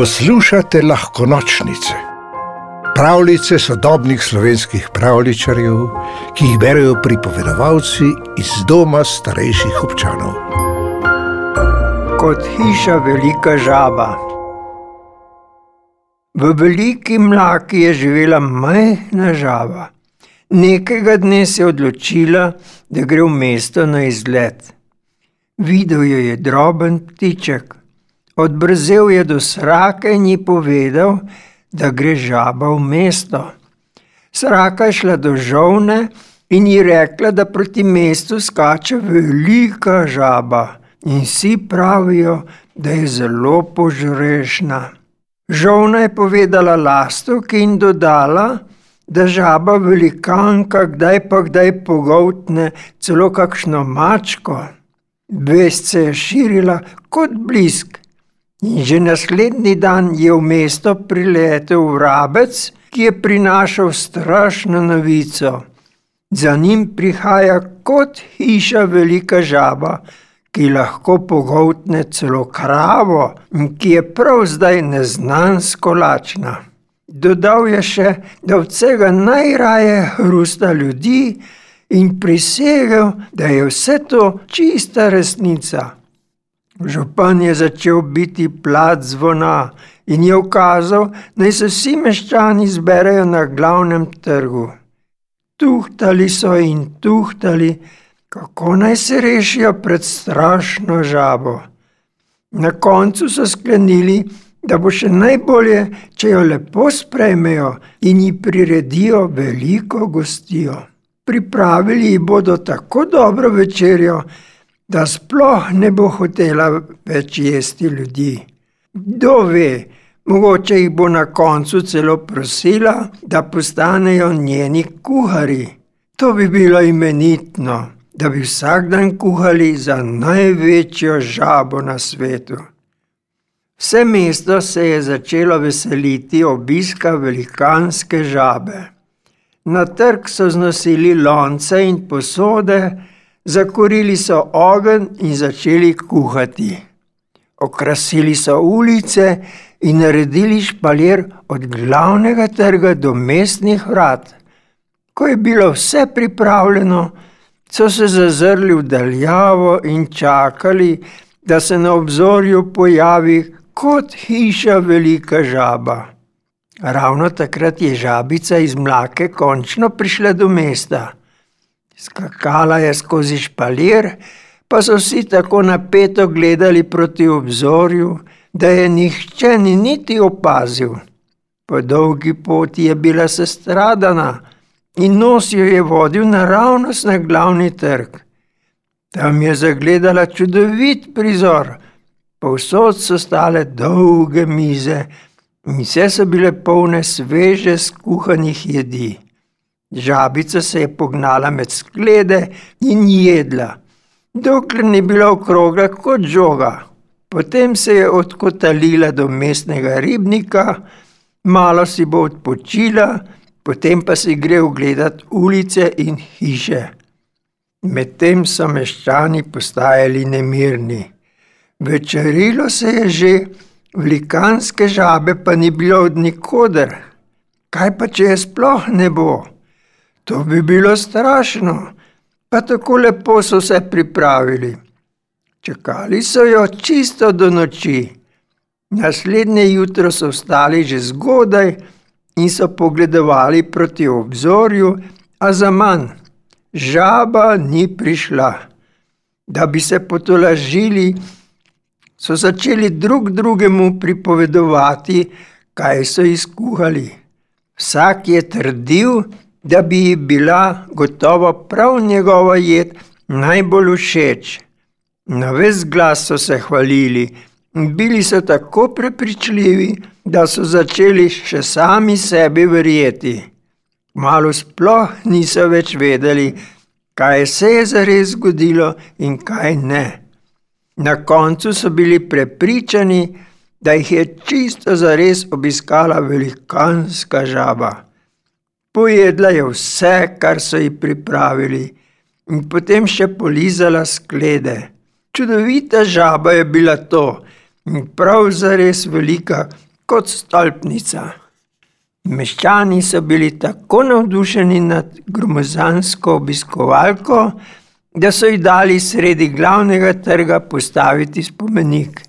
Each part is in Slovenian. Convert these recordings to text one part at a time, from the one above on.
Poslušate lahko nočnice, pravljice sodobnih slovenskih pravličarjev, ki jih berijo pripovedovalci iz doma starejših občanov. Kot hiša velika žaba. V veliki mlaki je živela majhna žaba. Nekega dne se je odločila, da gre v mesto na izlet. Videl jo je droben ptiček, odbrzel je do srake in ji povedal, da gre žaba v mesto. Sraka je šla do žovne in ji rekla, da proti mestu skače velika žaba in vsi pravijo, da je zelo požrešna. Žovna je povedala lastovki in dodala, da žaba velikanka kdaj pa kdaj pogoltne celo kakšno mačko. Vest se je širila kot blisk. Že naslednji dan je v mesto priletel vrabec, ki je prinašal strašno novico. Za njim prihaja kot hiša velika žaba, ki lahko pogoltne celo kravo in ki je prav zdaj neznansko lačna. Dodal je še, da od vsega najraje hrusta ljudi in prisegel, da je vse to čista resnica. Župan je začel biti plat zvona in je ukazal, naj se vsi meščani zberejo na glavnem trgu. Tuhtali so in tuhtali, kako naj se rešijo pred strašno žabo. Na koncu so sklenili, da bo še najbolje, če jo lepo sprejmejo in ji priredijo veliko gostijo pripravili ji bodo tako dobro večerjo, da sploh ne bo hotela več jesti ljudi. Kdo ve, mogoče jih bo na koncu celo prosila, da postanejo njeni kuhari. To bi bilo imenitno, da bi vsak dan kuhali za največjo žabo na svetu. Vse mesto se je začelo veseliti obiska velikanske žabe. Na trg so znosili lonce in posode, zakurili so ogenj in začeli kuhati. Okrasili so ulice in naredili špalir od glavnega trga do mestnih vrat. Ko je bilo vse pripravljeno, so se zazrli v daljavo in čakali, da se na obzorju pojavi kot hiša velika žaba. Ravno takrat je žabica iz mlake končno prišla do mesta. Skakala je skozi špalir, pa so vsi tako napeto gledali proti obzorju, da je nihče ni niti opazil. Po dolgi poti je bila sestradana in nos jo je vodil naravnost na glavni trg. Tam je zagledala čudovit prizor, povsod so stale dolge mize, Vse so bile polne sveže skuhanih jedi. Žabica se je pognala med sklede in jedla, dokler ni bila okrogla kot žoga. Potem se je odkotalila do mestnega ribnika, malo si bo odpočila, potem pa si gre ogledati ulice in hiše. Medtem so meščani postajali nemirni. Večerilo se je že, Velikanske žabe pa ni bilo od nikoder. Kaj pa če je sploh ne bo? To bi bilo strašno, pa tako lepo so se pripravili. Čakali so jo čisto do noči. Naslednje jutro so vstali že zgodaj in so pogledovali proti obzorju, a za manj. Žaba ni prišla. Da bi se potolažili, so začeli drug drugemu pripovedovati, kaj so izkuhali. Vsak je trdil, da bi ji bila gotovo prav njegova jed najbolj všeč. Na ves glas so se hvalili in bili so tako prepričljivi, da so začeli še sami sebi verjeti. Malo sploh niso več vedeli, kaj se je zares zgodilo in kaj ne. Na koncu so bili prepričani, da jih je čisto zares obiskala velikanska žaba. Pojedla je vse, kar so ji pripravili, in potem še polizala sklede. Čudovita žaba je bila to in prav zares velika, kot stolpnica. Meščani so bili tako navdušeni nad gromozansko obiskovalko, da so ji dali sredi glavnega trga postaviti spomenik.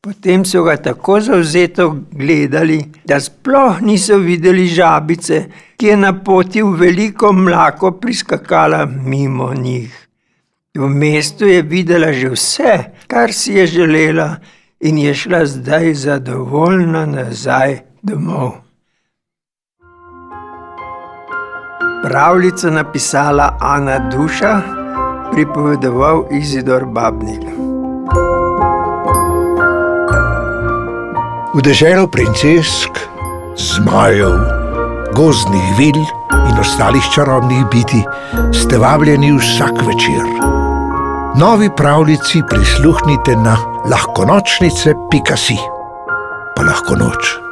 Potem so ga tako zavzeto gledali, da sploh niso videli žabice, ki je na poti v veliko mlako priskakala mimo njih. V mestu je videla že vse, kar si je želela, in je šla zdaj zadovoljna nazaj domov. Pravljico napisala Ana Duša, pripovedoval Izidor Babnik. V deželo princesk, zmajev, gozdnih vil in ostalih čarobnih biti ste vabljeni vsak večer. Novi pravljici prisluhnite na lahkonočnice.si, pa lahko noč.